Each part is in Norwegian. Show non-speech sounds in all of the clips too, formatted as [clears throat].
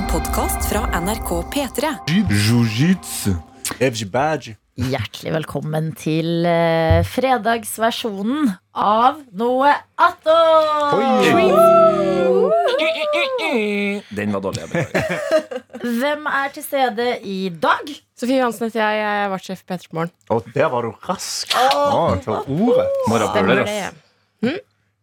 En podkast fra NRK P3. Jiu-jitsu. Evjibadji. Hjertelig velkommen til eh, fredagsversjonen av Noe Atto! Den var dårlig. jeg beklager. [laughs] Hvem er til stede i dag? Sofie Johansen heter jeg. Jeg er vartsjef i P3 Morgen. Og der var du rask. Å, til ordet. Stemmer det. ass.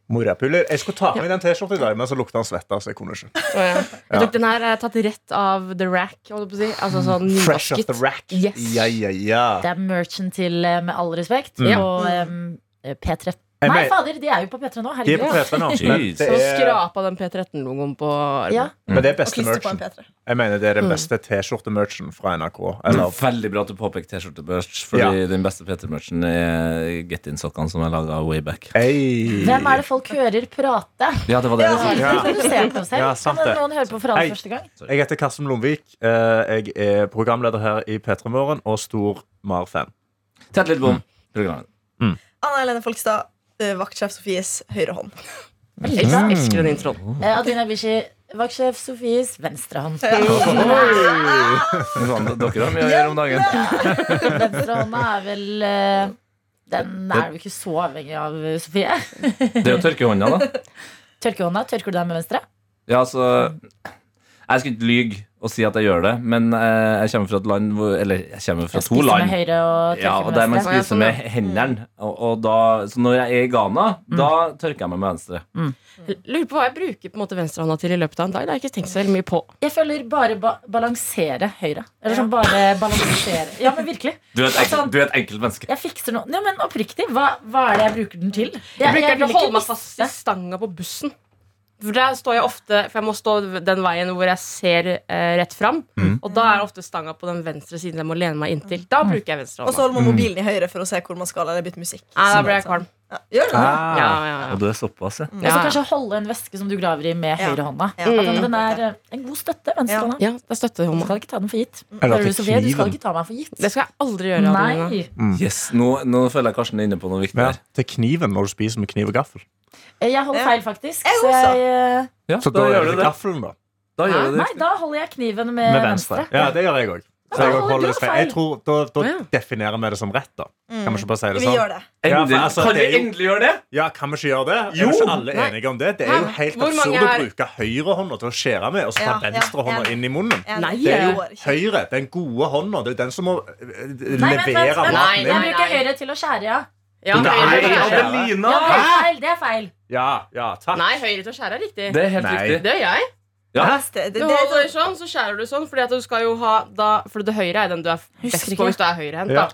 Morapuler. Jeg skulle ta på meg den T-skjorta i dag, men så lukta han svette, så jeg kunne ikke. Oh, ja. Ja. den her er tatt rett av the rack. holdt på å si. Altså sånn Fresh off the rack. Yes. Ja, ja, ja. Det er merchen til eh, Med all respekt Mm. og um, P13. Nei, fader, de er jo på P3 nå. Herregud. De er på P3 nå. [laughs] Jeez. Så skrapa den P13-logoen på armen. Ja. men det er beste merchen. Jeg mener det er den beste T-skjorte-merchen fra NRK. Eller Veldig bra at du påpeker T-skjorte-merch, fordi den beste P3-merchen er Get-In-sokkene som er laga way back. Hey. Hvem er det folk hører prate? Ja, det var det. Ja. Ja, sant Kan det. noen høre på for aller første gang? Jeg heter Karsten Blomvik. Eh, Jeg er programleder her i P3 Morgen og stor Mar-fan. Tett litt bom. Programmet. Anna Helene Folkestad, eh, vaktsjef Sofies høyre hånd. Jeg elsker- elsker den introen. Eh, Adina Bishi, vaktsjef Sofies [laughs] venstre hånd. Sånn, Dere har mye å gjøre om dagen. [laughs] Venstrehånda er vel eh, Den er jo ikke så avhengig av eh, Sofie. [laughs] Det er jo tørkehånda, da. Tørkehånda, tørker du deg med venstre? Ja, altså Jeg skal ikke lyge og si at jeg gjør det, men eh, jeg kommer fra et land hvor Eller jeg kommer fra to Spiser land. med høyre og Ja, og der man spiser med hendene. Og, og da, så når jeg er i Ghana, da tørker jeg meg med venstre. Lurer på hva jeg bruker på en måte venstrehånda til i løpet av en dag. Det har jeg ikke tenkt så veldig mye på. Jeg føler bare ba balansere høyre. Eller sånn bare balansere Ja, men virkelig. Du er et, Altså- enkelt, du er et enkelt menneske. Jeg fikser noe. Ja, men oppriktig, hva, hva er det jeg bruker den til? Jeg bruker den til vil å ikke holde meg fast i stanga på bussen. For der står jeg ofte For jeg må stå den veien hvor jeg ser eh, rett fram. Og da er ofte stanga på den venstre siden jeg må lene meg inntil. Da bruker jeg venstre Og så holder man mobilen i høyre for å se hvor man skal. Eller bytte musikk. Nei, da blir jeg kvalm. Ja, gjør du det? Ah, Ja, ja, ja. Og du er såpass, ja. Og så kanskje holde en veske som du graver i med Ja. høyrehånda. Ja. At den, er en god støtte. Venstrehånda. Ja, det er Du skal ikke ta den for gitt. Eller du, Sofie? Du skal ikke ta meg for gitt. Det skal jeg aldri gjøre. Nei. Mm. Yes, nå, nå føler jeg Karsten er inne på noe viktig Ja, her. til kniven når du spiser med kniv og gaffel. Eh, Jeg holder feil, faktisk. Jeg Så jeg, eh, Ja, Så da, gjør er du det gaffelen, da. Da gjør nei, da holder jeg kniven med, Med venstre. venstre. Ja, det gjør jeg òg. Så jeg holder det. Jeg tror, da da Å, ja. definerer vi det som rett, da. Kan vi ikke bare si det sånn? Vi gjør det. Ja, for altså, kan vi er endelig gjøre det? Ja, kan vi ikke gjøre det? Jo. Er ikke alle Nei. enige om det? Det er jo helt absurd å er- bruke høyrehånda til å skjære med, og så ta Ja, ja, venstrehånda inn i munnen. Nei, Det er jo høyre, den gode hånda. Det er den som må eh, levere maten Jeg inn. nei. bruker høyre til å skjære, ja. Ja, Nei, høyre til å skjære. Adelina! Ja, det er feil. Det er feil. Ja, ja, takk. Nei, høyre til å skjære er riktig. Det er helt Nei. riktig. Det gjør jeg. Ja. Det, det, Du holder det, sånn, så skjærer du sånn. Fordi at du skal jo ha da, For det høyre er den du er best på hvis du er høyrehendt. Ja.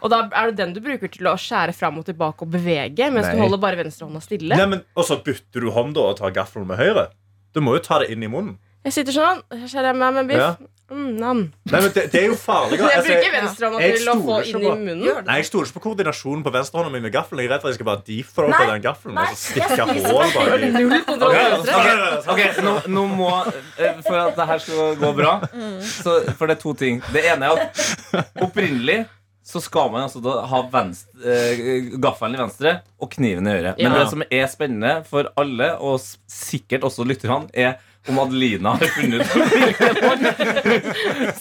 Og da er det den du bruker til å skjære fram og tilbake og bevege, mens Nei. du holder bare venstrehånda stille. Nei, men, og så bytter du hånda og tar gaffelen med høyre. Du må jo ta det inn i munnen. Jeg sitter sånn, så skjærer jeg meg med biff. Ja. Mm, nam. Nei, men det, det er jo farlig. Jeg altså, bruker venstrehånda jeg til å få stoler inn ikke i på- munnen. Nei, Jeg stoler ikke på koordinasjonen på venstrehånda mi med gaffelen. Jeg er redd for at jeg skal bare deepfroke Nei. den gaffelen og så stikke hull bak i. Null kontroll Ja, venstre. Ok, nå, nå må eh, For at det her skal gå bra så, For det er to ting. Det ene er at opprinnelig så skal man altså da ha venstre, eh, gaffelen i venstre og kniven i høyre. Men Ja. det som er spennende for alle, og s- sikkert også lytterne, er om Adelina har funnet ut hvilken hånd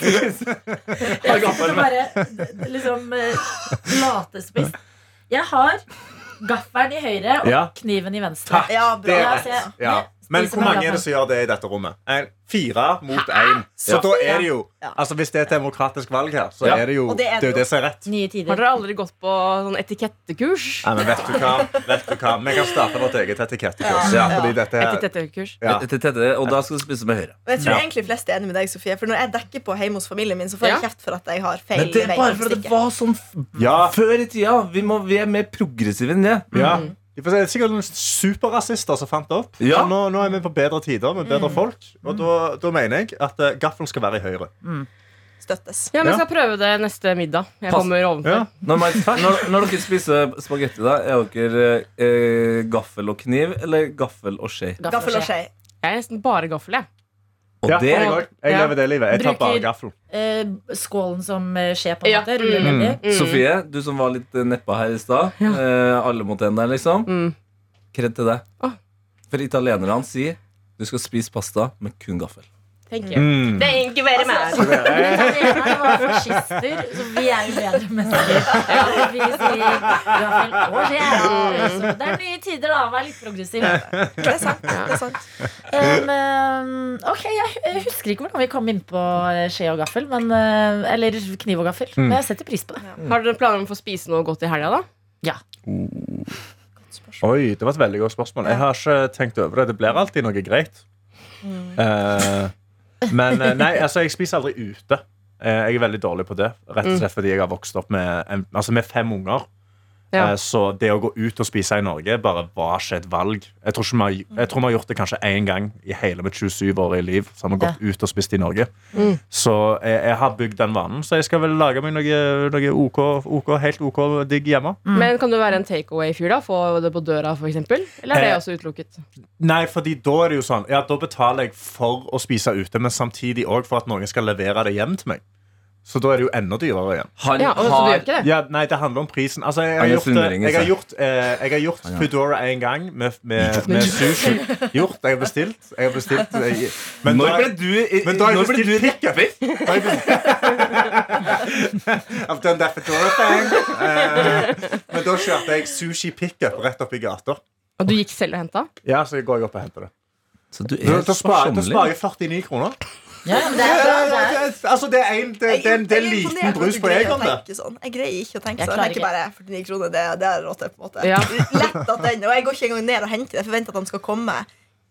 Jeg sitter bare liksom eh, latespist. Jeg har gaffelen i høyre og Ja. kniven i venstre. Takk. Ja, bra. Det er Ja, Men hvor mange er det som gjør det i dette rommet? En, fire mot én. Så Ja. da er det jo Altså Hvis det er et demokratisk valg her, så Ja. er det jo det er det jo det som er rett. Nye Har dere aldri gått på sånn etikettekurs? Nei, men vet du hva? Vet du hva? Vi kan starte vårt eget etikettekurs. Ja, Ja. fordi dette her Etikettekurs. ja. Og da skal du spise med høyre. Jeg tror Ja. egentlig flest er enig med deg, Sofie. For når jeg dekker på hjemme hos familien min, så får jeg kjeft for at jeg har feil Men det er bare fordi det var sånn f- Ja. før i tida. Vi, må, vi er mer progressive enn det. ja. Det er sikkert noen superrasister som fant det opp. Ja. Nå, nå er vi på bedre tider med bedre folk. Og da, da mener jeg at uh, gaffelen skal være i høyre. Støttes. Ja, jeg skal prøve det neste middag. Jeg Pass. kommer ovenfor. Ja. Når, man, når, når dere spiser spagetti, da, er dere eh, gaffel og kniv eller gaffel og skje? Gaffel og skje. Jeg er nesten bare gaffel, jeg. Og Ja, det jeg. Jeg lever det livet. Jeg tar bare gaffelen. Eh, skålen som eh, skjer på en måte. Ja. Mm. Mm. Sofie, du som var litt eh, neppa her i stad. Eh, alle mot en der, liksom. Mm. Kred til deg. Åh. For italienerne sier du skal spise pasta med kun gaffel. Tenker jeg. Mm. Det er ikke bare meg. Italienerne var fascister, så vi er jo bedre mennesker. Ja, vi sier gaffel det, er, altså. det er nye tider, da. Vær litt progressiv. Det er sant. Det er sant. Um, um, ok, jeg, husker ikke hvordan vi kom inn på eh, skje og gaffel. Men, uh, eller kniv og gaffel. Men jeg setter pris på det. Har dere planer om å få spise noe godt i helga, da? Ja. Oi, det var et veldig godt spørsmål. Jeg har ikke tenkt over det. Det blir alltid noe greit. Eh, men eh, nei, altså, jeg spiser aldri ute. Eh, jeg er veldig dårlig på det. Rett og slett fordi jeg har vokst opp med, altså med fem unger. Ja. Eh, Så det å gå ut og spise i Norge bare var ikke et valg. Jeg tror, ikke vi har, jeg tror vi har gjort det kanskje én gang i hele mitt 27-årige liv. Så har vi gått ut og spist i Norge. Så jeg, jeg har bygd den vanen. Så jeg skal vel lage meg noe, noe OK, OK, helt OK digg hjemme. Men Kan du være en takeaway-fyr? da Få det på døra, eksempel? Eller er det Eh, også utelukket? Nei, fordi da er det jo sånn Ja, da betaler jeg for å spise ute, men samtidig òg for at noen skal levere det hjem til meg. Så da er det jo enda dyrere igjen. Han Ja, og så du har ikke det? Ja, nei, det handler om prisen. Altså, jeg har gjort, det- jeg har gjort, eh, jeg har gjort Foodora en gang med, med, [laughs] med sushi. Gjort. Jeg har bestilt. Jeg har bestilt jeg, men Når da- ble du, men da har jeg når ble du bestilt pickup. [laughs] I've done that Foodora thing. Eh, men da kjørte jeg sushi pickup rett opp i gata. Og du gikk selv og henta? Ja, så går jeg opp og henter det. Så du er da, sparer, da sparsommelig. sparer jeg 49 kroner. Ja, men det er bra. Det er- Altså, det er en, det, det, er det er en liten brus på Egon, det. Sånn. Jeg greier ikke å tenke sånn. Det Jeg tenker bare 49 kroner, det, det er rått. på en måte Ja. Lett at den, Og jeg går ikke engang ned og henter det. Jeg forventer at han skal komme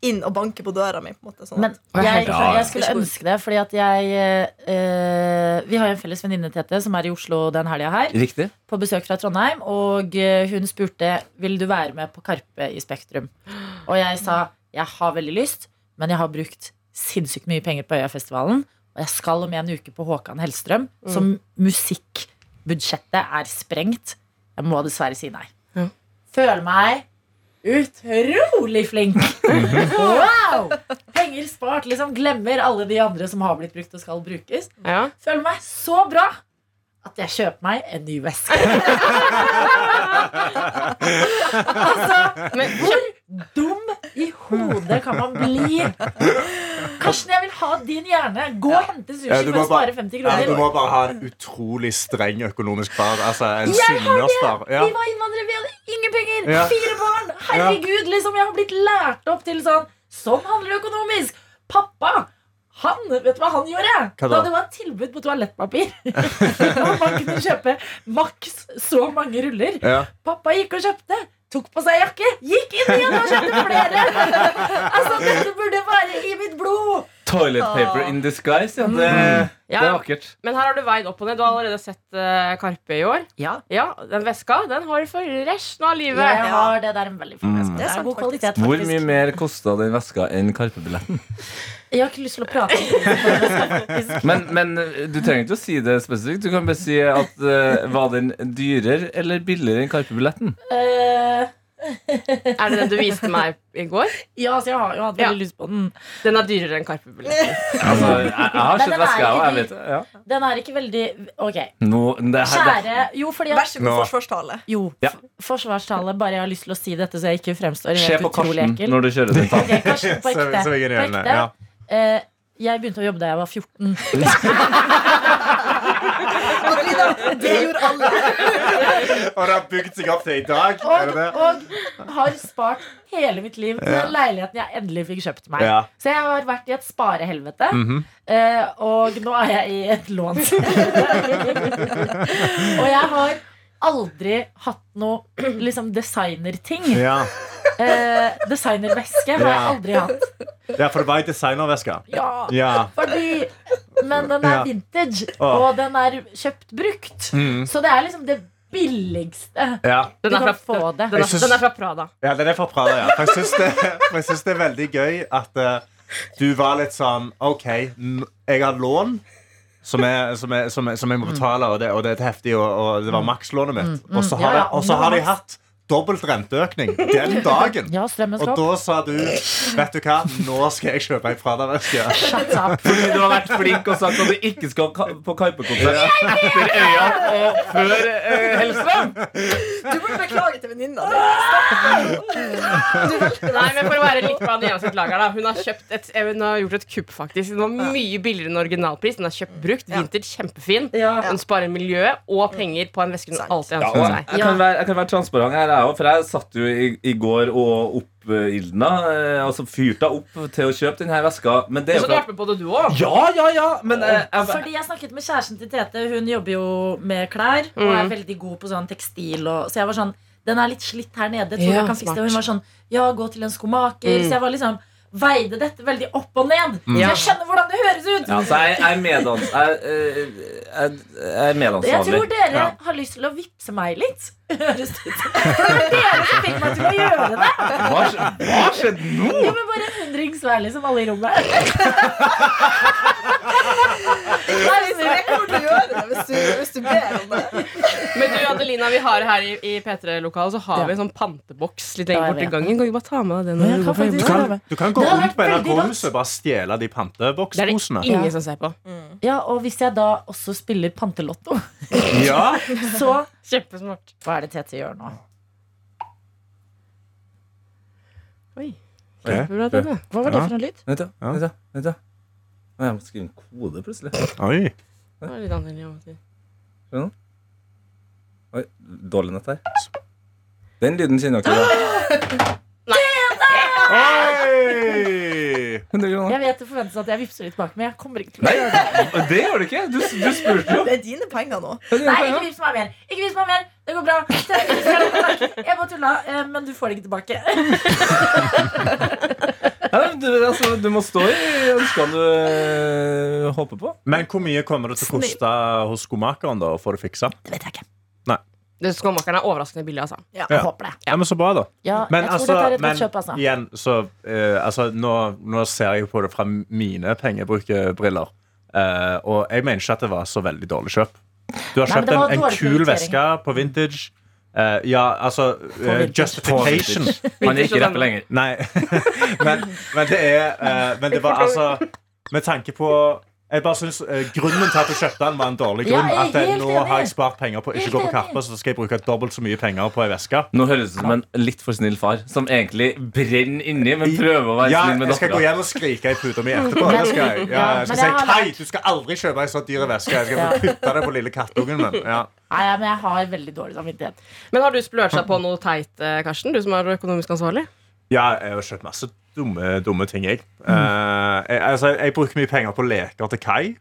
inn og banke på døra mi. På en måte, sånn. men jeg, jeg skulle ønske det, fordi at jeg øh, Vi har en felles venninne, Tete, som er i Oslo den helga her. Riktig. På besøk fra Trondheim. Og eh, hun spurte Vil du være med på Karpe i Spektrum. Og jeg sa jeg har veldig lyst, men jeg har brukt sinnssykt mye penger på Øyafestivalen. Og jeg skal om en uke på Håkan Hellstrøm, så musikkbudsjettet er sprengt. Jeg må dessverre si nei. Ja. Føler meg utrolig flink. [laughs] Wow! Penger spart. Liksom glemmer alle de andre som har blitt brukt og skal brukes. Ja. Føler meg så bra at jeg kjøper meg en ny veske. [laughs] altså, Men hvor dum i hodet kan man bli? Karsten, jeg vil ha din hjerne. Gå og hente sushi Ja, for å spare bare- 50 Ja, du må bare ha en utrolig streng økonomisk far. Altså en synderstar. Ja. Vi var innvandrere, vi hadde ingen penger. Fire barn. Herregud, liksom. Jeg har blitt lært opp til sånn. Sånn handler det økonomisk. Pappa, han, vet du hva han gjorde? Hva da? det var tilbud på toalettpapir. [laughs] og man kunne kjøpe maks så mange ruller. Ja. Pappa gikk og kjøpte. Tok på seg jakke, gikk inn igjen og kjøpte flere. [laughs] altså, Dette burde være i mitt blod. Toilet paper in disguise. Ja, det, mm. Ja. er vakkert. Men her har du veid opp og ned. Du har allerede sett uh, Karpe i år. Ja, Ja, Den veska den har du for resten av livet. jeg har det. Det er en veldig fin veske. Det er Det er god faktisk. Hvor mye mer kosta den veska enn Karpe-billetten? [laughs] Jeg har ikke lyst til å prate om det. Men, men eh, du trenger ikke å si det spesifikt. Du kan bare si at uh, var den dyrere eller billigere enn Karpe-billetten? Uh, [laughs] Er det den du viste meg i går? ja, så jeg har jo hatt veldig Ja. lyst på den. Den er dyrere enn Karpe-billetten. [laughs] Altså, jeg, jeg har sett den veska, òg, jeg vet det. Ja. Den er ikke veldig Ok. No, det her, det, Kjære Jo, fordi Vær så god forsvarstale. Jo, Ja. forsvarstale. Bare jeg har lyst til å si dette, så jeg ikke fremstår se helt på utrolig Karsten ekkel. når du kjører den okay, Ok, Karsten, på [laughs] Så- ekte. så jeg Eh, jeg begynte å jobbe da jeg var 14. Adelina, [laughs] det gjorde alle. Og det har bygd seg opp til i dag. Og, og har spart hele mitt liv til ja. leiligheten jeg endelig fikk kjøpt meg. Ja. Så jeg har vært i et sparehelvete. Mhm. eh, og nå er jeg i et lån. [laughs] og jeg har aldri hatt noe [clears throat] liksom designerting. Ja. [laughs] Eh, designerveske har jeg aldri hatt. ja, for det var ei designerveske. Ja, Ja. fordi Men den er Ja. vintage, oh. og den er kjøpt brukt. Mm. Så det er liksom det billigste ja. Den du er kan fra, få det. den, er, synes- den er fra Prada. Ja, den er fra Prada, ja. For jeg syns det, det er veldig gøy at uh, du var litt sånn OK, jeg har lån. Som jeg, som, jeg, som, jeg, som jeg må betale, og det, og det er heftig, og, og det var makslånet mitt. Og så Mm. og så har de hatt dobbelt renteøkning den dagen. Ja, Og da sa du Vet du hva, nå skal jeg kjøpe ei Prada-veske. Fordi du har vært flink og sagt at du ikke skal på Karpe-konsert etter Øya og før uh, Hellstrøm. Du burde beklage til venninna di. Nei, men For å være litt på Adriana sitt lager, da. Hun har, kjøpt et, eh, hun har gjort et kupp, faktisk. Den var mye billigere enn originalpris. Den er kjøpt brukt. Vintage, kjempefin. Hun sparer miljøet og penger på en veske hun alltid Ja, ønsker seg. jeg, kan være, jeg kan være transparent her, òg. For jeg satt jo i, i går og oppildna. Eh, altså fyrte opp til å kjøpe denne veska. Men det er Så jo du har vært med på det, du òg? Ja, ja, ja! Men eh, jeg, Fordi jeg snakket med kjæresten til Tete. Hun jobber jo med klær og er veldig god på sånn tekstil. Og, så jeg var sånn Den er litt slitt her nede. Tror Ja, jeg kan fikse det? Og hun var sånn Ja, gå til en skomaker. Så jeg var liksom veide dette veldig opp og ned. Så jeg skjønner hvordan det høres ut. ja, så jeg, jeg er medans... Jeg, eh, jeg, jeg er Jeg tror dere Ja. har lyst til å vippse meg litt. Høres det ut som. [laughs] For det var dere som fikk meg til å gjøre det. Hva, hva skjedde nå? Jo, men Bare en hundrings hver, liksom, alle i rommet. [laughs] Nei, gjøre det hvis du, hvis du ber om det. Men du, Adelina, vi har her i, i P3-lokalet Så har Ja. vi en sånn panteboks litt lenger borti gangen. Kan du bare ta med deg den? Du kan? Du kan, du kan gå rundt på veldig NRK-huset og bare stjele de Det er det ingen som ser på. Ja, og hvis jeg da også spiller pantelotto, [laughs] Ja. så Kjempesmart. Hva er det Tete gjør nå? Oi. Kjempebra, Tete. Hva var det for en lyd? Vent, da. Ja. Vent, da. Vent, da. Jeg må skrive en kode, plutselig. Oi. Det var litt annerledes. Skjønner du? Oi, dårlig nett her. Den lyden kjenner dere. da. Oi! 100 kroner. Jeg vet det forventes at jeg vippser litt bak, men jeg kommer ikke til å Nei, gjøre det. det gjør du ikke. Du, du spurte jo. Det er dine penger nå. Nei, ikke vips meg mer. Ikke vips meg mer. Det går bra. Jeg bare tulla, eh, men du får det ikke tilbake. [laughs] Ja, du, altså, du må stå i ønskene du øh, håper på. Men hvor mye kommer det til å koste hos skomakeren da, å få det fiksa? Det vet jeg ikke. Det Skomakeren er overraskende billig, altså. Jeg Ja. håper det. Ja, men Så bra, da. Ja, Men jeg tror altså, dette er et men godt kjøp, altså. igjen, så uh, altså, nå, nå ser jeg på det fra mine pengebrukerbriller. uh, og jeg mener ikke at det var så veldig dårlig kjøp. Du har kjøpt Nei, en, en kul veske på vintage. Eh, ja, altså uh. Justification. Han er ikke rappe lenger. Nei, [laughs] men, men det er uh, Men det var altså Med tanke på jeg bare synes, Grunnen til at du kjøpte den, var en dårlig grunn. er at Nå enig. har jeg spart penger på å ikke gå på. Karpe, så skal jeg bruke dobbelt så mye penger på ei veske. Nå høres det ut som en litt for snill far som egentlig brenner inni, men prøver å være Ja, snill med jeg skal gå igjen hjem og skrike i puta mi etterpå. Jeg skal. Ja, Ja, jeg skal si Kai, du skal aldri kjøpe ei så dyr veske. Jeg skal putte det på lille kattungen min. Ja. Nei, men jeg har veldig dårlig samvittighet. Men har du splørsa på noe teit, eh, Karsten? Du som er økonomisk ansvarlig? ja, jeg har kjøpt masse dumme, dumme ting, jeg. Eh, jeg, altså, jeg bruker mye penger på leker til Kai.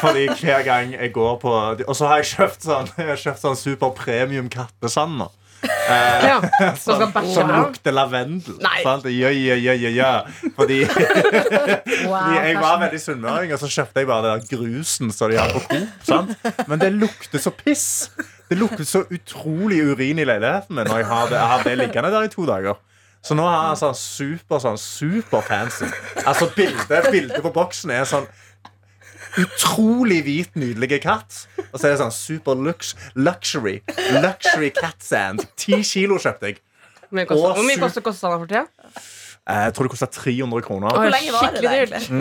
Fordi hver gang jeg går på Og så har jeg kjøpt sånn, [laughs] jeg har kjøpt sånn super premium kattesand nå. Ja. Som Som lukter lavendel. Sant? Ja, ja, ja, ja, ja. Fordi [laughs] Wow, Fordi jeg var veldig sunnmøring, og så kjøpte jeg bare den grusen som de har på Coop. sant? Men det lukter så piss. Det lukter så utrolig urin i leiligheten min når jeg har det, jeg har det liggende der i to dager. Så nå har jeg sånn super sånn super fancy. Altså Bildet bildet på boksen er sånn utrolig hvit, nydelig katt. Og så er det sånn super lux, luxury. Luxury cat sand. Ti kilo kjøpte jeg. Hvor mye koster- Og Hvor mye su- koster kostnaden for tida? Eh, Jeg tror det kosta 300 kroner. Hvor lenge var det, Skikkelig dyrt. Mm.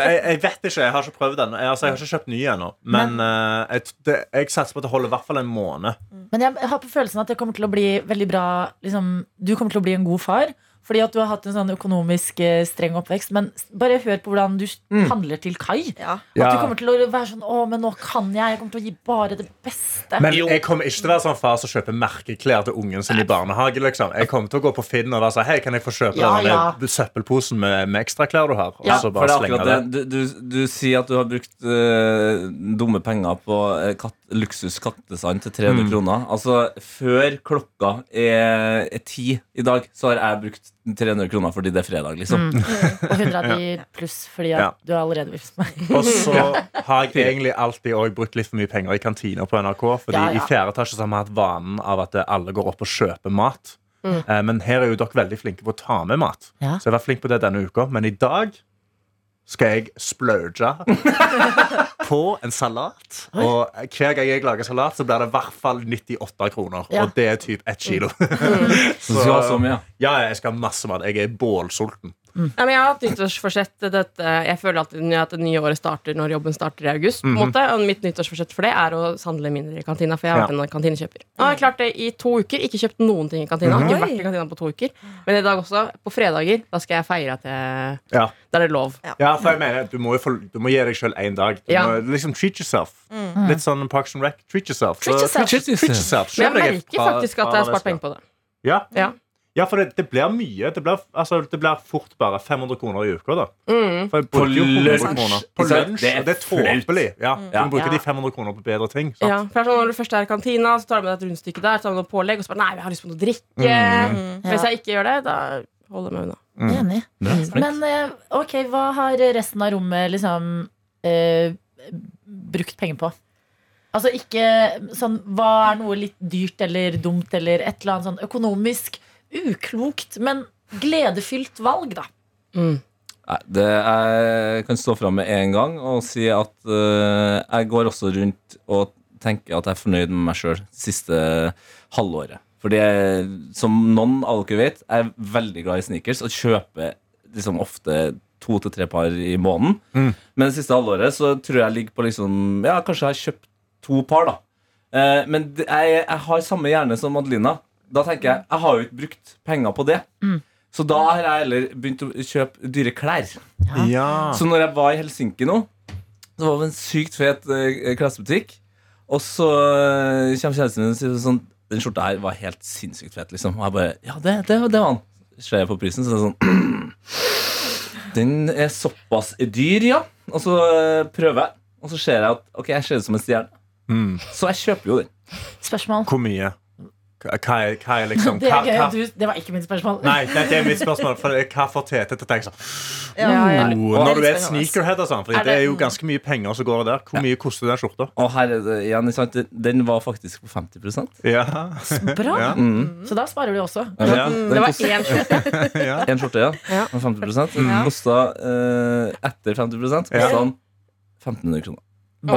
Jeg, jeg vet ikke, jeg har ikke prøvd den. Jeg, altså, jeg har ikke kjøpt ny ennå. Men eh, jeg, det, jeg satser på at det holder i hvert fall en måned. Men jeg har på følelsen at det kommer til å bli veldig bra liksom, Du kommer til å bli en god far. Fordi at du har hatt en sånn økonomisk eh, streng oppvekst. Men s- bare hør på hvordan du s- handler til Kai. Ja. At du kommer til å være sånn Å, men nå kan jeg. Jeg kommer til å gi bare det beste. Men jeg kommer ikke til å være sånn far som kjøper merkeklær til ungen sin i barnehage. Liksom. Jeg kommer til å gå på Finn og være sånn Hei, kan jeg få kjøpe Ja, den ja. søppelposen med, med ekstraklær du har? Og Ja, så For bare det er slenge akkurat det. det. Du, du, du sier at du har brukt øh, dumme penger på øh, katt, luksus kattesand til 300 Mm. kroner. Altså, før klokka er, er ti i dag, så har jeg brukt 300 kroner fordi det er fredag, liksom. Mm. [laughs] Og 100 av de pluss fordi Ja. du har allerede vist meg. Og så [laughs] har jeg egentlig alltid òg brukt litt for mye penger i kantina på NRK. Fordi Ja, ja. i fjerde etasje så har vi hatt vanen av at eh, alle går opp og kjøper mat. Mm. Men her er jo dere veldig flinke på å ta med mat. Ja. Så jeg har vært flink på det denne uka. Men i dag skal jeg splurge [laughs] på en salat. Og hver gang jeg lager salat, så blir det i hvert fall 98 kroner. Ja. Og det er typ ett kilo. [laughs] Så du så mye. Ja, jeg skal ha masse mat. Jeg er bålsulten. Nei, men jeg har hatt nyttårsforsett dette, Jeg føler alltid at det nye året starter når jobben starter i august. på en måte Og mitt nyttårsforsett for det er å handle mindre i kantina. For jeg har vært en kantinekjøper. Og jeg har klart det i to uker. Ikke kjøpt noen ting i kantina. Ikke vært i kantina på to uker. Men i dag også, på fredager, da skal jeg feire at jeg Ja. Da er det lov. Ja, for jeg mener, Du må, jo få, du må gi deg sjøl én dag. Du Ja. må liksom Treat yourself. Litt sånn Parks and Rec. Treat yourself. Treat Så- yourself. Treat yourself. Men yourself. Men jeg merker faktisk at jeg har spart penger på det. Ja, Ja. Ja for det, det blir mye. Det blir, altså, det blir fort bare 500 kroner i uka. da Mm. For jeg På bruker jo 100 lunsj. kroner på lunsj. Det er Det er tåpelig. Ja, du bruker må bruke Ja. de 500 kroner på bedre ting. Sant? Ja, for sånn, Når du først er i kantina, så tar du med deg et rundstykke der, tar du noe pålegg, og så bare Nei, jeg har lyst på noe å drikke. Mm. Hvis jeg ikke gjør det, da holder jeg meg unna. Enig. Men eh, ok, hva har resten av rommet liksom eh, brukt penger på? Altså ikke sånn Hva er noe litt dyrt eller dumt eller et eller annet sånn økonomisk uklokt, men gledefylt valg, da? Mm. Nei, det jeg kan stå fram med en gang og si at uh, jeg går også rundt og tenker at jeg er fornøyd med meg sjøl siste halvåret. Fordi jeg, som noen av dere vet, jeg er veldig glad i sneakers og kjøper liksom ofte to til tre par i måneden. Mm. Men det siste halvåret så tror jeg ligger på liksom Ja, kanskje jeg har kjøpt to par, da. Eh, men det, jeg, jeg har samme hjerne som Adelina. Da tenker jeg jeg har jo ikke brukt penger på det. Så da har jeg heller begynt å kjøpe dyre klær. Ja. Så når jeg var i Helsinki nå, så var det en sykt fet klassebutikk klesbutikk. Og så eh, kommer kjæresten min og sier sånn Den skjorta her var helt sinnssykt fet, liksom. Og jeg bare Ja, det, det, det var den. Ser jeg på prisen, så er sånn [clears throat] Den er såpass dyr, ja. Og så eh, prøver jeg, og så ser jeg at Ok, jeg ser ut som en stjerne. Mm. Så jeg kjøper jo den. Spørsmål. Hvor mye? Hva er, hva er liksom [laughs] Det hva, er gøy du Det var ikke mitt spørsmål. Nei, det, det er mitt [laughs] spørsmål. For hva får Tete til å tenke sånn Ja. Ja, ja. Når du er sneakerhead og sånn, for Er det er jo ganske mye penger som går der. Hvor mye koster den skjorta? Og her er det igjen, sant? Den var faktisk på 50 Ja. Bra. Ja. mm. Så da sparer du også. Ja. Det var én skjorte. [laughs] Én En skjorte, ja. Ja. Med 50 Den kosta eh, etter 50 kosta Ja. den 1500 kroner. Bra.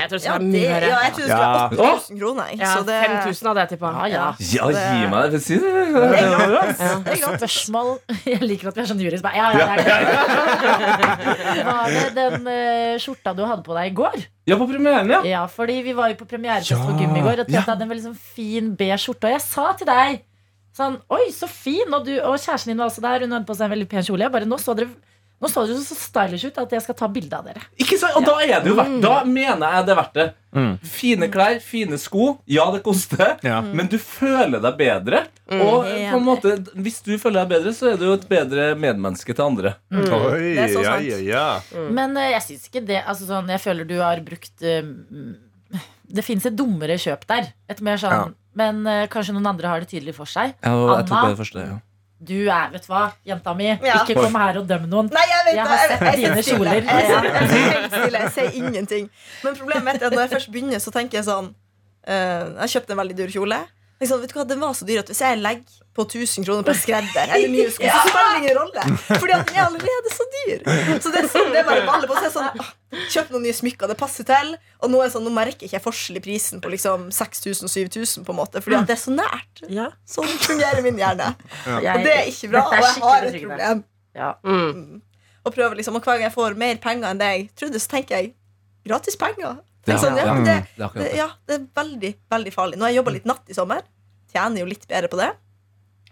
Jeg tror det Ja, skal være ja, jeg tror det skulle være 8000 kroner. Ja, Så det, 5000 hadde jeg tippa. Ja, ja. Ja, gi meg det. Si det. det er gratis. Spørsmål Jeg liker at vi er sånn jury Ja, ja, ja, Var det den eh, skjorta du hadde på deg i går? Ja, på premieren, ja. Ja, fordi vi var jo på premierefest Ja. for Gym i går, og Tete Ja. hadde en veldig sånn fin beige skjorte. Og jeg sa til deg sånn Oi, så fin! Og, du, og kjæresten din var også der. Hun hadde på seg en veldig pen kjole. Jeg bare, nå så dere nå så du så stylish ut at jeg skal ta bilde av dere. Ikke sant? Og da er det jo verdt Da mener jeg det er verdt det. Mm. Fine klær, fine sko. Ja, det koster, Ja. men du føler deg bedre. Og på en måte, hvis du føler deg bedre, så er du jo et bedre medmenneske til andre. Oi, Det er så ja, sant. ja, ja. Men eh, jeg syns ikke det altså sånn, Jeg føler du har brukt uh, Det fins et dummere kjøp der. Et mer sånn Ja. Men uh, kanskje noen andre har det tydelig for seg. Ja, og jeg tok Anna? på det første, ja. Du er, vet du hva, jenta mi. Ja. Ikke kom her og døm noen. Nei, jeg vet Jeg har Jeg, sett jeg, dine kjoler. Jeg, jeg. Jeg sier ingenting. Men problemet er at når jeg først begynner, så tenker jeg sånn uh, Jeg har kjøpt en veldig dyr kjole. Liksom, vet du hva, Den var så dyr at hvis jeg legger på 1000 kroner på skredder eller nye sko, så spiller det ingen rolle. Fordi at den er allerede så dyr. Så det er sånn, det er bare vanlig på å er sånn ah, Kjøp noen nye smykker, det passer til. Og nå, er sånn, nå merker ikke jeg forskjell i prisen på liksom 6000-7000, på en måte fordi at det er så nært. Ja. Sånn fungerer min hjerne. Ja. Og det er ikke bra. Er Og jeg har et problem. Ja. Mm. Og prøver liksom, og hver gang jeg får mer penger enn det jeg trodde, så tenker jeg gratis penger. Ja, Sånn, ja, ja. det, Det er ja, det er veldig veldig farlig. Nå har jeg jobba litt natt i sommer. Tjener jo litt bedre på det.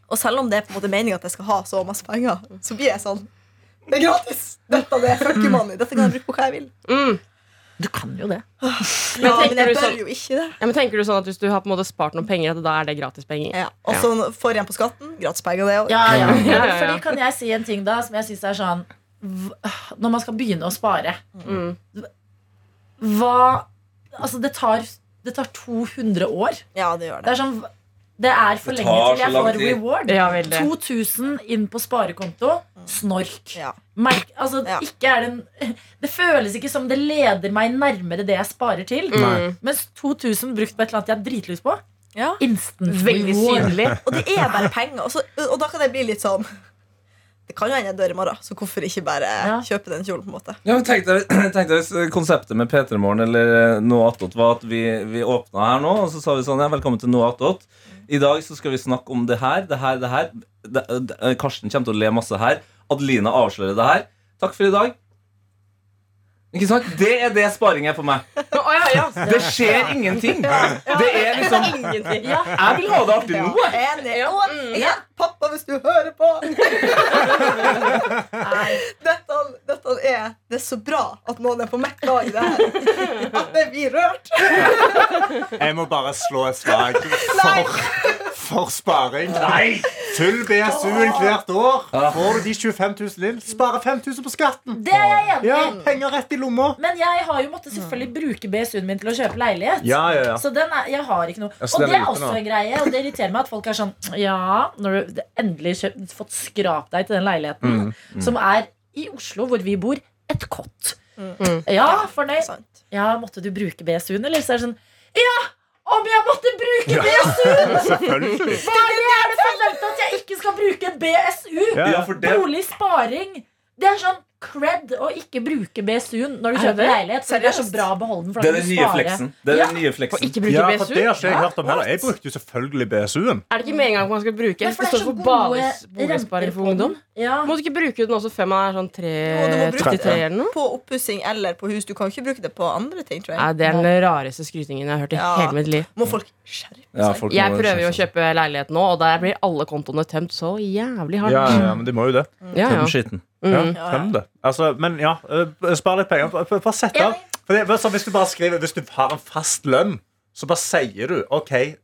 Og selv om det er på en måte meningen at jeg skal ha så masse penger, så blir jeg sånn Det er gratis! Dette det er fuck money. Dette kan jeg bruke på hva jeg vil. Mm. Du kan jo det. Ja, men jeg bør sånn- jo ikke det. Ja, men tenker du sånn at Hvis du har på en måte spart noen penger, da er det gratispenger? Ja. Og så får jeg igjen på skatten. Gratis penger, det òg. Ja, ja. [laughs] Ja, ja, ja. Fordi kan jeg si en ting da som jeg syns er sånn Når man skal begynne å spare Mm. Hva Altså, det tar, det tar 200 år. Ja, det gjør Det det. er sånn Det er for Det lenge til jeg får reward. Ja, 2000 inn på sparekonto. Snork. Ja. Merk, altså, Ja. ikke er det, en, [laughs] det føles ikke som det leder meg nærmere det jeg sparer til. Mm. Mens 2000 brukt på et eller annet jeg har dritlyst på. Ja. Instant Veldig synlig. Og det er bare penger. Og, så, og da kan jeg bli litt sånn det kan jo hende jeg dør i morgen, så hvorfor ikke bare Ja. kjøpe den kjolen? på en måte Ja, men tenk deg, [clears throat] tenk deg hvis konseptet med P3 Morgen eller eh, noe attåt var at vi, vi åpna her nå, og så sa vi sånn ja, velkommen til noe attåt. I dag så skal vi snakke om det her, det her, det her. Det, det, Karsten kommer til å le masse her. Adelina avslører det her. Takk for i dag. Ikke sant? Det er det sparing er for meg. Oh, ja, ja. Det skjer ingenting. Det er liksom Ingenting. Ja, Jeg vil ha det artig nå. Enig. Og pappa, hvis du hører på! [laughs] dette, dette er Det er så bra at noen er på mitt lag i det her. At det blir rørt. Jeg må bare slå et slag for, for sparing. Nei! Fyll BSU-en hvert år. Får du de 25 000 inn, sparer 5000 på skatten. det er jeg enig i. Ja, Penger rett i lomma. Men jeg har jo måttet selvfølgelig bruke BSU-en min til å kjøpe leilighet. Ja, ja, ja. Så den er, jeg har ikke noe Og det er også en greie, og det irriterer meg at folk er sånn Ja, når du endelig kjøpt, fått skrapt deg til den leiligheten, Mm, som er i Oslo, hvor vi bor, et kott. Ja, fornøyd. Ja, måtte du bruke BSU-en, eller? Så er det sånn Ja! Om jeg måtte bruke BSU-en! [laughs] Selvfølgelig. Hva er det jeg forventer at jeg ikke skal bruke BSU? Ja, Ja, for det Bolig, sparing. Det er sånn cred å ikke bruke BSU-en når du Er kjøper leilighet. For det er så bra å beholde den. For Det er den nye fleksen. Det er Ja. den nye Og fleksen. ikke bruke Ja, for det har ikke jeg hørt om heller. Jeg brukte jo selvfølgelig BSU-en. Er det ikke med en gang man skal bruke? Men Det for det står for boligsparing for ungdom. Ja. Må du ikke bruke den også før man er sånn tre, Jo, du må bruke 33 det eller noe? på oppussing eller på hus. Du kan ikke bruke det på andre ting, tror jeg. det er den rareste skrytingen jeg har hørt i Ja. hele mitt liv. Må folk skjerpe seg? Jeg prøver jo å kjøpe leilighet nå, og der blir alle kontoene tømt så jævlig hardt. Ja, ja, men de må jo det. Ja, Tøm skitten. Ja, Mm. tøm det. Altså, men ja, øh, spar litt penger. Bare- sett av. Sånn, hvis du bare skriver Hvis du har en fast lønn, så bare sier du OK,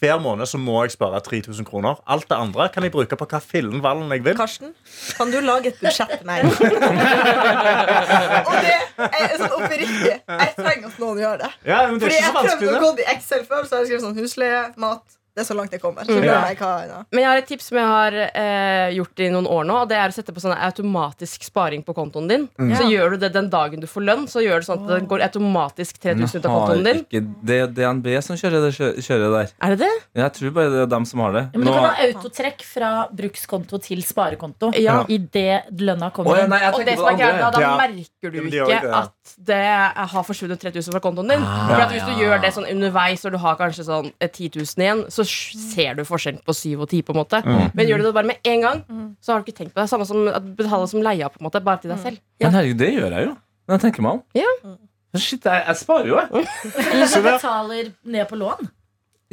hver måned så må jeg spare 3000 kroner. Alt det andre kan jeg bruke på hva fillen vallen jeg vil. Karsten, kan du lage et budsjett til meg? [laughs] Og det er sånn oppriktig. Jeg trenger at noen gjør det. Ja, men det Fordi er jeg prøvde å gå i Excel før, så har jeg skrevet sånn husleie, mat. Det er så langt jeg kommer. Så Mm. Ja. meg hva ja. Men jeg har et tips som jeg har eh, gjort i noen år nå. Og det er å sette på sånn automatisk sparing på kontoen din. Så gjør du det den dagen du får lønn, så gjør du sånn at det går automatisk 3000 ut av kontoen din. ikke det er DNB som kjører det kjø- kjører der. Er det det? Jeg tror bare det er dem som har det. Ja, Men du Nå- kan ha autotrekk fra brukskonto til sparekonto Ja. idet lønna kommer ja, inn. nei, Og det som er greia, da, da Ja. merker du Ja, de ikke at det har forsvunnet 3000 fra kontoen din. For at Hvis du gjør det sånn underveis, og du har kanskje sånn eh, 10 000 igjen, så sj- ser du forskjellen på 7 og 10, på en måte. Men gjør du det bare med en gang, så har du ikke tenkt på det. Samme som at betale som leia, på en måte, bare til deg selv. Men herregud, det gjør jeg jo. Når jeg tenker meg om. Ja. Shit, jeg, jeg sparer jo, jeg. [laughs] Eller du betaler ned på lån.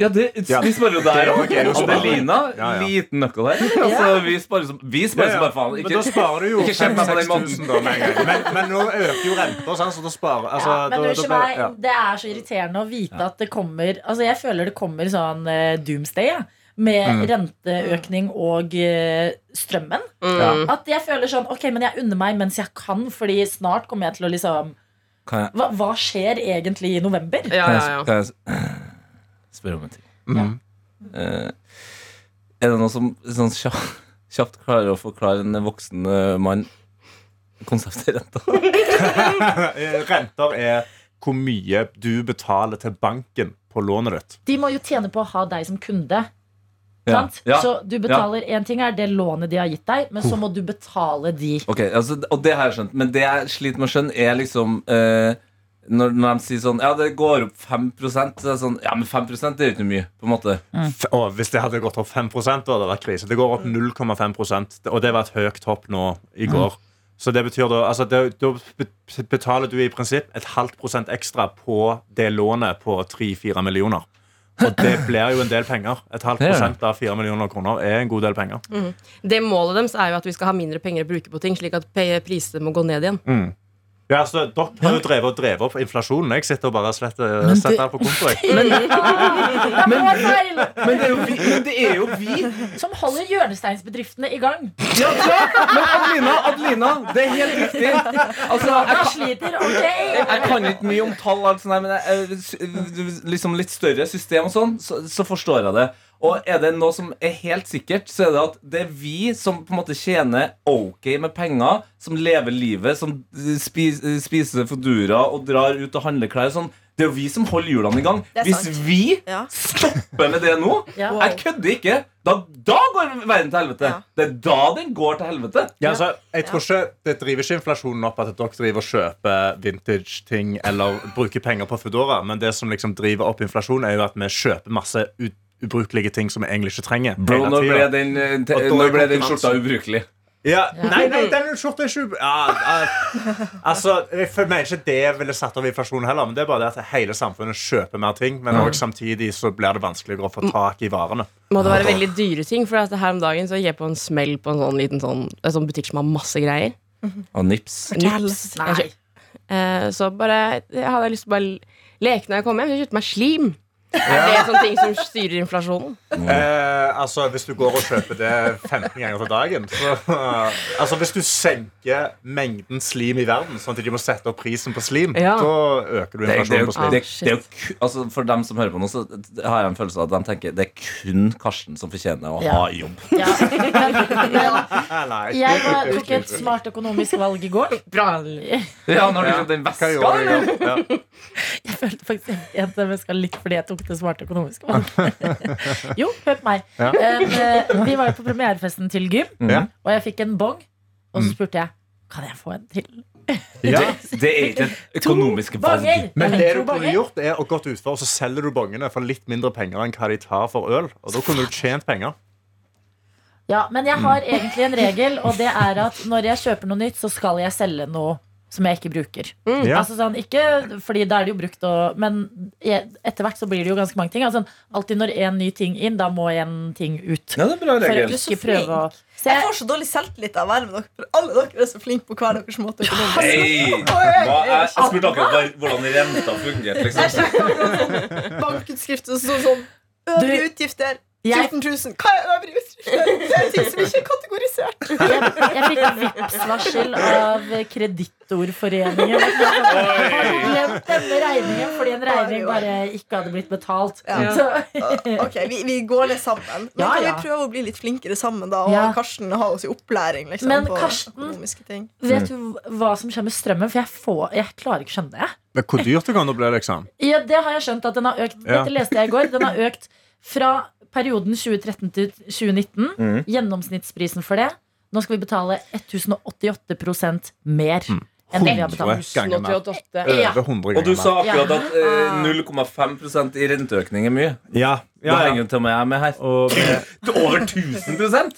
Ja, det, Ja. Vi sparer jo der Det er òg. Adelina, Ja, ja. liten nøkkel her. Altså, vi sparer som, vi sparer som bare faen. Men Ikke, da sparer du jo ikke kjenn på den 5000 da med en gang. Men, men nå øker jo renta, sant, så da sparer altså, Ja, men da, da blir- meg, ja. det er så irriterende å vite at det kommer Altså Jeg føler det kommer sånn uh, doomsday ja, med Mm. renteøkning og eh, strømmen. Mm. At jeg føler sånn Ok, men jeg unner meg mens jeg kan, Fordi snart kommer jeg til å liksom kan jeg, Hva, hva skjer egentlig i november? Ja, ja, jeg, ja. Spørre om en ting? Mm. Eh, er det noen som sånn kjapt, [laughs] kjapt klarer å forklare en voksen eh, mann konseptet renta? [laughs] Renter er hvor mye du betaler til banken på lånet ditt. De må jo tjene på å ha deg som kunde. Ja. Ja. Så du betaler én ting er det lånet de har gitt deg, men så må du betale de. Ok, altså, Og det har jeg skjønt. Men det jeg sliter med å skjønne, er liksom eh, når, når de sier sånn Ja, det går opp 5 så er det sånn Ja, men 5 det er jo ikke mye, på en måte. Mm. og hvis det hadde gått opp 5 da hadde det vært krise. Det går opp 0,5% og det var et høyt hopp nå i går. Så det betyr da altså det, Da betaler du i prinsipp et halvt prosent ekstra på det lånet på 3-4 millioner. Og det [clears throat] blir jo en del penger. Et halvt prosent av 4 millioner kroner er en god del penger. Det målet deres er jo at vi skal ha mindre penger å bruke på ting, slik at prisene må gå ned igjen. Ja, altså, Dere har jo drevet og drevet opp inflasjonen. Jeg sitter og bare sletter, setter her på konto. jeg. [laughs] Det er vår feil! Men det jo! Men det er jo vi. Som holder hjørnesteinsbedriftene i gang. Ja, ja, men Adelina, Adelina, det er helt riktig. Altså, jeg, sliter, okay. jeg kan ikke mye om tall, og alt sånt, men jeg, eh, liksom litt større system og sånn, så, så forstår jeg det. Og er det noe som er helt sikkert, så er det at det er vi som på en måte tjener ok med penger, som lever livet, som spis, spiser Foodora og drar ut og handler klær. og Sånn. Det er jo vi som holder hjulene i gang. Hvis sant. vi Ja. stopper med det nå Ja. Jeg kødder ikke. Da, da går verden til helvete. Ja. Det er da den går til helvete. Ja, altså, jeg tror ikke Det driver ikke inflasjonen opp at dere driver og kjøper vintage-ting eller bruker penger på Foodora, men det som liksom driver opp inflasjonen, er jo at vi kjøper masse ut ubrukelige ting som vi egentlig ikke trenger. Bro, nå ble den, eh, når ble den skjorta ubrukelig? Ja, nei, nei, den skjorta er ikke ubrukelig ja, ja. Altså, Jeg mener ikke det ville satt av inflasjonen heller, men det er bare det at hele samfunnet kjøper mer ting. Men også samtidig så blir det vanskeligere å få tak i varene. Må det være veldig dyre ting? For at her om dagen så gikk jeg på en smell på en sånn liten sånn, en sånn butikk som har masse greier. Og nips. Nips. Nei. Eh, så bare jeg hadde lyst til å bare leke når jeg kom hjem. Så jeg kjøpte meg slim. Er det sånne ting som styrer inflasjonen? Eh, altså, Hvis du går og kjøper det 15 ganger til dagen så, Altså, Hvis du senker mengden slim i verden, sånn at de må sette opp prisen på slim, Ja. da øker du Det, det, er inflasjonen på slim. det, det er altså For dem som hører på nå, så har jeg en følelse av at de tenker det er kun Karsten som fortjener å Ja. ha jobb. Ja. [laughs] Jeg var, tok et smart økonomisk valg i går. Bra. Ja, når du Ja. kjøpte den Hva veska, gjorde du eller? i går? Ja. Jeg følte faktisk at jeg skal litt fordi jeg tok det smarte økonomiske valg. [laughs] jo, hør på meg. Ja. Um, eh, vi var jo på premierefesten til Gym, mm. og jeg fikk en bong. Og Mm. så spurte jeg kan jeg få en til. Ja. [laughs] Det er ikke et økonomisk valg. Men det du kunne gjort, er å gått utfor og så selger du bongene for litt mindre penger enn hva de tar for øl. Og da kunne du tjent penger. Ja, men jeg har egentlig en regel, og det er at når jeg kjøper noe nytt, så skal jeg selge noe som jeg ikke bruker. Ja. Altså sånn, ikke fordi da er det jo brukt og, Men etter hvert så blir det jo ganske mange ting. Altså, alltid når en ny ting inn, da må en ting ut. Ja, det er bra For å ikke prøve å Så Jeg jeg, får så dårlig selvtillit av å være med dere. For alle dere er så flinke på hver deres måte. Hey. [laughs] Hva, jeg, jeg spurte akkurat hvordan renta fungerte. Liksom. bankutskrift og sånn Øvrige utgifter. jeg, 14 000. Hva er øvrige? Det er ting som ikke er kategorisert. jeg, jeg fikk Vipps-varsel av Kreditorforeningen. Jeg hadde glemt denne regningen fordi en regning bare ikke hadde blitt betalt. Ja. Så, Ok, vi, vi går litt sammen. Men Ja, kan ja. vi prøve å bli litt flinkere sammen, da? Og Ja. Karsten ha oss i opplæring liksom, Men på Karsten- økonomiske ting. vet du hva som skjer med strømmen? For jeg, får, jeg klarer ikke å skjønne det. Men hvor dyrt det kan bli, liksom? Ja, det har jeg skjønt at den har økt. Dette leste jeg i går. Den har økt fra perioden 2013 til 2019. Mm. Gjennomsnittsprisen for det. Nå skal vi betale 1088% mer har 100 ganger mer. Over 100 Og du sa akkurat at eh, 0,5% i renteøkning er mye. Ja, Da ja, henger jo til og med jeg med her. Og med- [laughs] Over 1000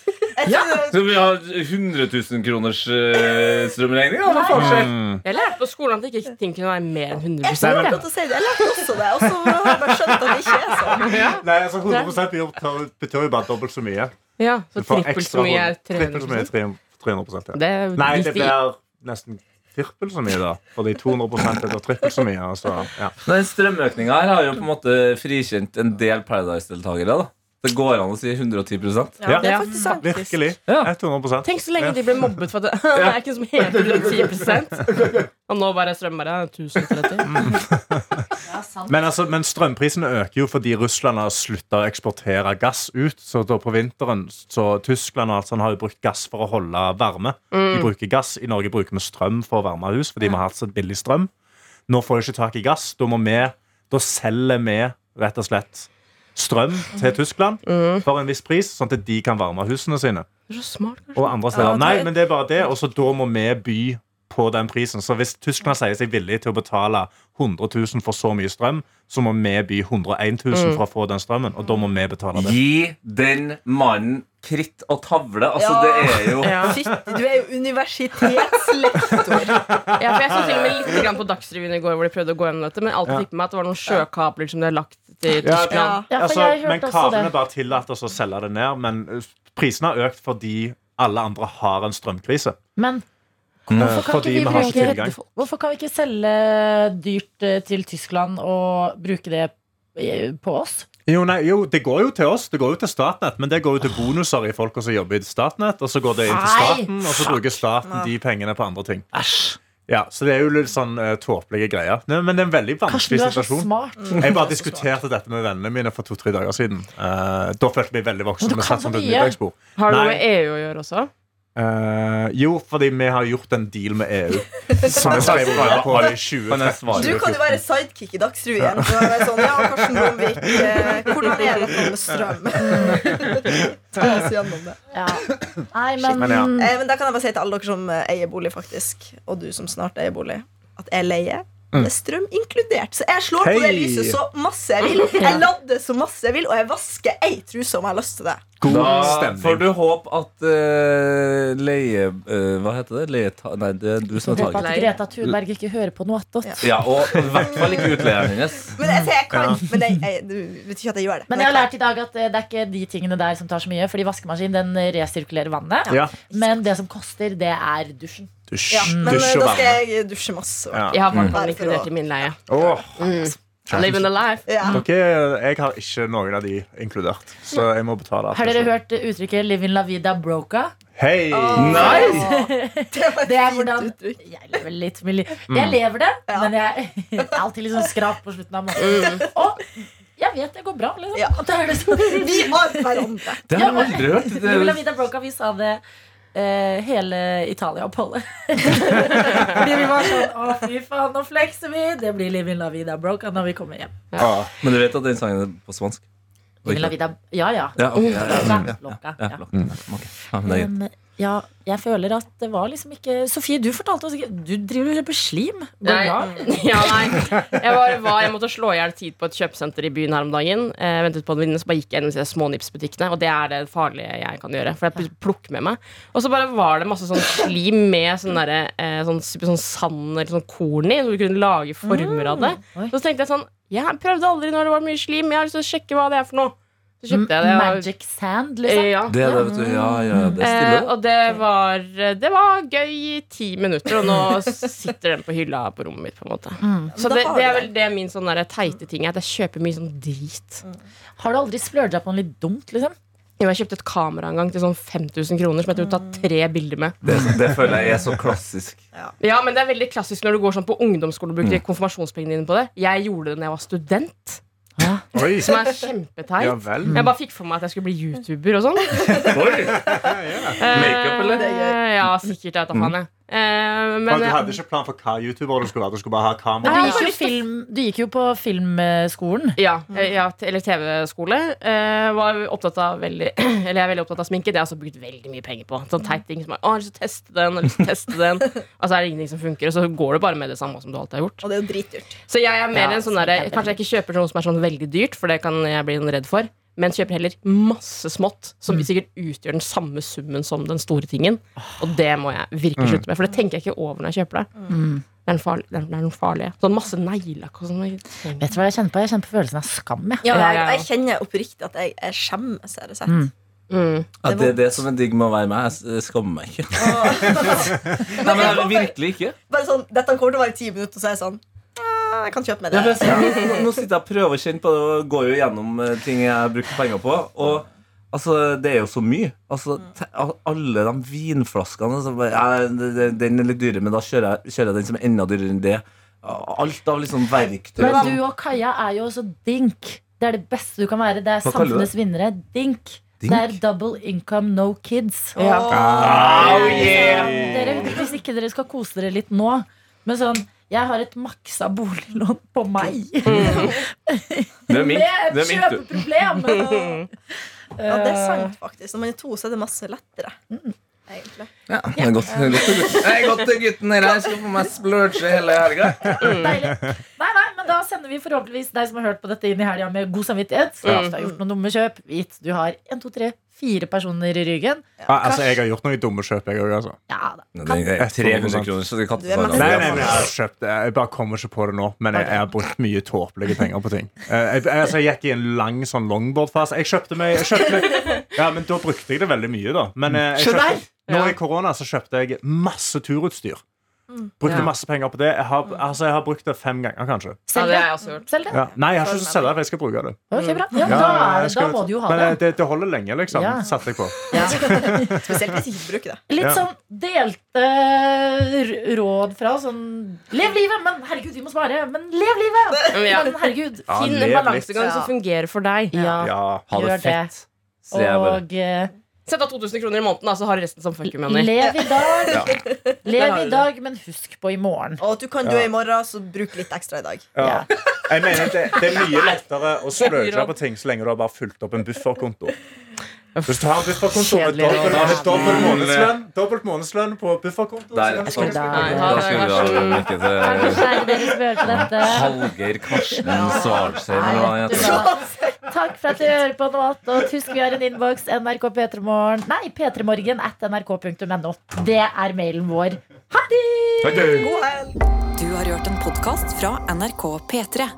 Så vi har 100 000 kroners uh, strømregning? da, Hva faen skjer? Mm. Jeg lærte på skolen at ikke ting kunne være mer enn 100 Jeg skulle akkurat å si det. Jeg lærte også det. Og så har jeg bare skjønt at det ikke er sånn. [laughs] Nei, altså 100 betyr, betyr jo bare dobbelt så mye. Ja, Du Så får trippelt ekstra så mye er hund- trippelt så mye 300 er 300 ja. Det er Nei, det blir nesten firpel så mye, da. Fordi 200 er trippel så mye. Altså, ja. Den strømøkninga her har jo på en måte frikjent en del Paradise-deltakere. da Det går an å si 110% Ja. Det er faktisk sant. Virkelig. Ja. 100 Tenk så lenge de ble mobbet for at det, [laughs] det er ikke som heter 110 Og nå bare strømmer det 1030. Ja, sant. Men, altså, men strømprisene øker jo fordi Russland har slutta å eksportere gass ut. Så da på vinteren Så Tyskland og alt sånt har jo brukt gass for å holde varme. De bruker gass. I Norge bruker vi strøm for å varme hus fordi vi har hatt så billig strøm. Nå får de ikke tak i gass. Da, må vi, da selger vi rett og slett strøm til Tyskland for en viss pris, sånn at de kan varme husene sine. Det er så smart, kanskje. Og andre steder. Ja, det- Nei, men det er bare det. Og så da må vi by på den prisen. Så hvis Tyskland sier seg villig til å betale 100 000 for så mye strøm, så må vi by 101 000 for å få den strømmen, og da må vi betale det. Gi den mannen kritt og tavle. Altså, Ja. det er jo Ja. [laughs] Shit, du er jo universitetslektor. Ja, for Jeg så til og med litt grann på Dagsrevyen i går hvor de prøvde å gå gjennom dette, men alt Ja. fikk med meg at det var noen sjøkabler som de har lagt Ja, Tyskland. Ja, for Altså, jeg men kablene bare tillater oss å selge det ned. Men prisen prisene har økt fordi alle andre har en strømkrise. Men Eh, hvorfor kan, Fordi ikke vi bruke, hvorfor kan vi ikke selge dyrt eh, til Tyskland og bruke det eh, på oss? Jo, nei, jo, det går jo til oss. Det går jo til Statnett, men det går jo til bonuser i folka som jobber i Statnett. Og så går det inn til staten, og så bruker staten de pengene på andre ting. Ja, Så det er jo litt sånn uh, tåpelige greier. Nei, Men det er en veldig vanskelig så situasjon. Jeg bare diskuterte dette med vennene mine for to-tre dager siden. Uh, da følte jeg meg veldig voksen. Men du kan så på et mye. Har det noe med EU å gjøre også? Eh, jo, fordi vi har gjort en deal med EU. Som jeg skrev under på i 2013. Han er svaret. Du kan jo være sidekick i Dagsrevyen. Sånn, ja, Karsten Blomvik, eh, hvordan er det med strøm? [laughs] Ta oss gjennom det. Ja. Nei, men, Men ja. Eh, men da kan jeg bare si til alle dere som eh, eier bolig, faktisk, og du som snart eier bolig, at jeg leier. Det er strøm inkludert. Så jeg slår på det lyset så masse jeg vil. [laughs] Jeg lader så masse jeg vil, og jeg vasker ei truse om jeg har lyst til det. God Da får du håpe at uh, leie... Uh, hva heter det? Leieta... Nei, det er du som er taket. at Greta Thunberg ikke hører på noe attåt. Ja. Ja, og i hvert fall ikke utleieren hennes. [laughs] Men jeg, jeg kan, men jeg, jeg, du vet ikke at jeg gjør det. Men jeg har lært i dag at eh, det er ikke de tingene der som tar så mye. Fordi vaskemaskin den resirkulerer vannet. Ja. Men det som koster, det er dusjen. Dusj, ja, men eh, dusj og da skal jeg dusje masse. Ja. Jeg har varmtvann inkludert i min leie. Åh, Living the life. Ja. dere, jeg har ikke noen av de inkludert, så jeg må betale. Har dere hørt eh, uttrykket 'live in la vida broca'? Hei! Nice! [laughs] Det var et Det er fint hvordan uttrykk. Jeg lever litt med li Jeg lever det, Ja. men jeg, er [laughs] alltid litt sånn skrap på slutten av måneden. Og jeg vet det går bra. Liksom. Ja. Det er det som- Vi har hverandre. Det har jeg aldri hørt. La Det, vida broca, vi sa det eh, hele Italia-oppholdet. [laughs] Fordi vi var sånn Å, fy faen, nå flekser vi! Det blir Livin la vida broca når vi kommer hjem. Ah, men du vet at den sangen er på spansk? Livin la vida Ja, ja. Ja, ok, ja, ja, ja, ja, Loca, ja, ja. loca. Ok. Ja, men det er greit. Um, ja, jeg føler at det var liksom ikke Sofie, du fortalte oss ikke Du driver og kjøper slim. Bra? [laughs] ja, nei. Jeg, var, var, jeg måtte slå i hjel tid på et kjøpesenter i byen her om dagen. Eh, ventet på en venninne, så bare gikk jeg gjennom de smånipsbutikkene. Og det er det farlige jeg kan gjøre. For jeg plukker med meg. Og så bare var det masse sånn slim med sånn, der, eh, sånn, sånn sand eller sånn korn i, så du kunne lage former av det. Så tenkte jeg sånn Jeg prøvde aldri når det var mye slim. Jeg har lyst til å sjekke hva det er for noe. Så kjøpte jeg det. og- Magic sand, liksom. Ja. Det det, vet du. Ja, ja, det stiller. Eh, og det var, det var gøy i ti minutter, og nå sitter den på hylla på rommet mitt. på en måte Så det, det er vel det min sånn teite ting er, at jeg kjøper mye sånn drit. Har du aldri splurga på noe litt dumt, liksom? Jo, Jeg kjøpte et kamera en gang til sånn 5000 kroner som jeg tror tar tre bilder med. Det, det føler jeg er så klassisk. [laughs] Ja, men det er veldig klassisk når du går sånn på ungdomsskole og bruker konfirmasjonspengene dine på det. Jeg gjorde det når jeg var student, Oi! som er kjempeteit. Ja vel. Jeg bare fikk for meg at jeg skulle bli YouTuber og sånn. Oi! [laughs] Makeup, eller? Eh, Ja, sikkert. Jeg vet da faen, jeg. Eh, Men, du hadde ikke plan for hva YouTuber du skulle være? Du skulle bare ha kamera? du gikk jo, film, du gikk jo på filmskolen. Ja, eh, ja eller TV-skole. Uh, var opptatt av veldig [clears throat] Eller jeg er veldig opptatt av sminke. Det har jeg også brukt veldig mye penger på. Sånn teit ting som er, Å, jeg har lyst til å teste den, jeg har lyst til å teste den. Og [laughs] så er det ingenting som funker, og så går det bare med det samme som du alltid har gjort. Og det er jo dritdyrt. Så jeg er mer Ja, en sånn derre er Kanskje jeg ikke kjøper noe som er sånn veldig dyrt, for det kan jeg bli sånn redd for. Men kjøper heller masse smått, som sikkert utgjør den samme summen som den store tingen. Og det må jeg virkelig slutte med, for det tenker jeg ikke over når jeg kjøper det. Det er, farlig, det er noe farlig. Sånn masse neglelakk og sånn. Vet du hva jeg kjenner på? Jeg kjenner på følelsen av skam. Jeg. Ja, jeg, jeg kjenner oppriktig at jeg, jeg skjemmes, har jeg sett. Mm. Mm. Ja, det er det som er digg med å være med. Jeg skammer meg ikke. [laughs] Nei, men jeg, virkelig ikke. Bare sånn, Dette kommer til å være ti minutter, og så er jeg sånn «Ah, Jeg kan kjøpe med det. Ja, jeg- [laughs] nå, nå sitter jeg og prøver å kjenne på det og går jo gjennom eh, ting jeg bruker penger på. Og altså, det er jo så mye. Altså, alle de vinflaskene altså, ja, Den er litt dyrere, men da kjører jeg, kjører jeg den som er enda dyrere enn det. Alt av liksom verktøy. Men sånn. du og Kaja er jo også dink. Det er det beste du kan være. Det er Hva samfunnets vinnere. Dink. Dink? Det er double income, no kids. Ja. Oh, yeah. Dere, hvis ikke dere skal kose dere litt nå Men sånn, jeg har et maksa boliglån på meg. [laughs] [laughs] Det er Med et er kjøpeproblem! [laughs] Ja, det er sant, faktisk. Når man er to, så er det masse lettere. Egentlig. Ja, det er godt, det er godt, til gutten. Er her. Jeg skal få meg splurge hele helga. Deilig. Nei, nei, men da sender vi forhåpentligvis deg som har hørt på dette inn i helga med god samvittighet. Så ja. du har gjort noen dumme kjøp, vit du har en, to, tre, fire personer i ryggen. Ja, altså, jeg har gjort noen dumme kjøp, jeg òg. Altså. Ja da. Er 300 kroner, så det kan ikke Nei, nei, nei, jeg har kjøpt. Jeg bare kommer ikke på det nå. Men jeg, jeg har brukt mye tåpelige penger på ting. Eh, Jeg, jeg, altså, jeg gikk i en lang sånn longboard-fase. Jeg kjøpte meg jeg kjøpte meg, Ja, men da brukte jeg det veldig mye, da. Men jeg, jeg kjøpte, nå i korona så kjøpte jeg masse turutstyr. Brukte Ja. masse penger på det. Jeg har, altså, jeg har brukt det fem ganger, kanskje. Ja, Selg det det. har jeg også gjort. Selg det. Ja. Nei, jeg har ikke lyst til å selge det, for jeg skal bruke det. Bra. Ja, Ja, da, er, skal- da må du jo ha Men det. Men det, det holder lenge, liksom. Ja. Satte jeg på. Ja. [laughs] Spesielt hvis ikke du bruker det. Litt Ja. sånn delte uh, råd fra sånn Lev livet, men herregud, vi må spare. Men lev livet! [laughs] Ja. Men herregud. Finn en balansegang Ja. som fungerer for deg. Ja. Ja. Ha det fett. Og eh, Sett av 2000 kroner i måneden, da, så har du resten som fuck you money. Lev i dag, lev i dag, men husk på i morgen. Og at du kan dø i morgen, så bruk litt ekstra i dag. Ja. Jeg mener det, det er mye lettere å råd. på ting så lenge du har bare fulgt opp en bufferkonto. Hvis du har en bufferkonto med dobbelt, dobbelt månedslønn, dobbelt månedslønn på bufferkonto Der. da- det, vi så ha til. [laughs] Hallgeir Karsten hva? Takk for at du hører på nå. Og husk vi har en innboks. NRK P3morgen Nei, p3morgen at nrk.no. Det er mailen vår. Ha det! God helg! Du har hørt en podkast fra NRK P3.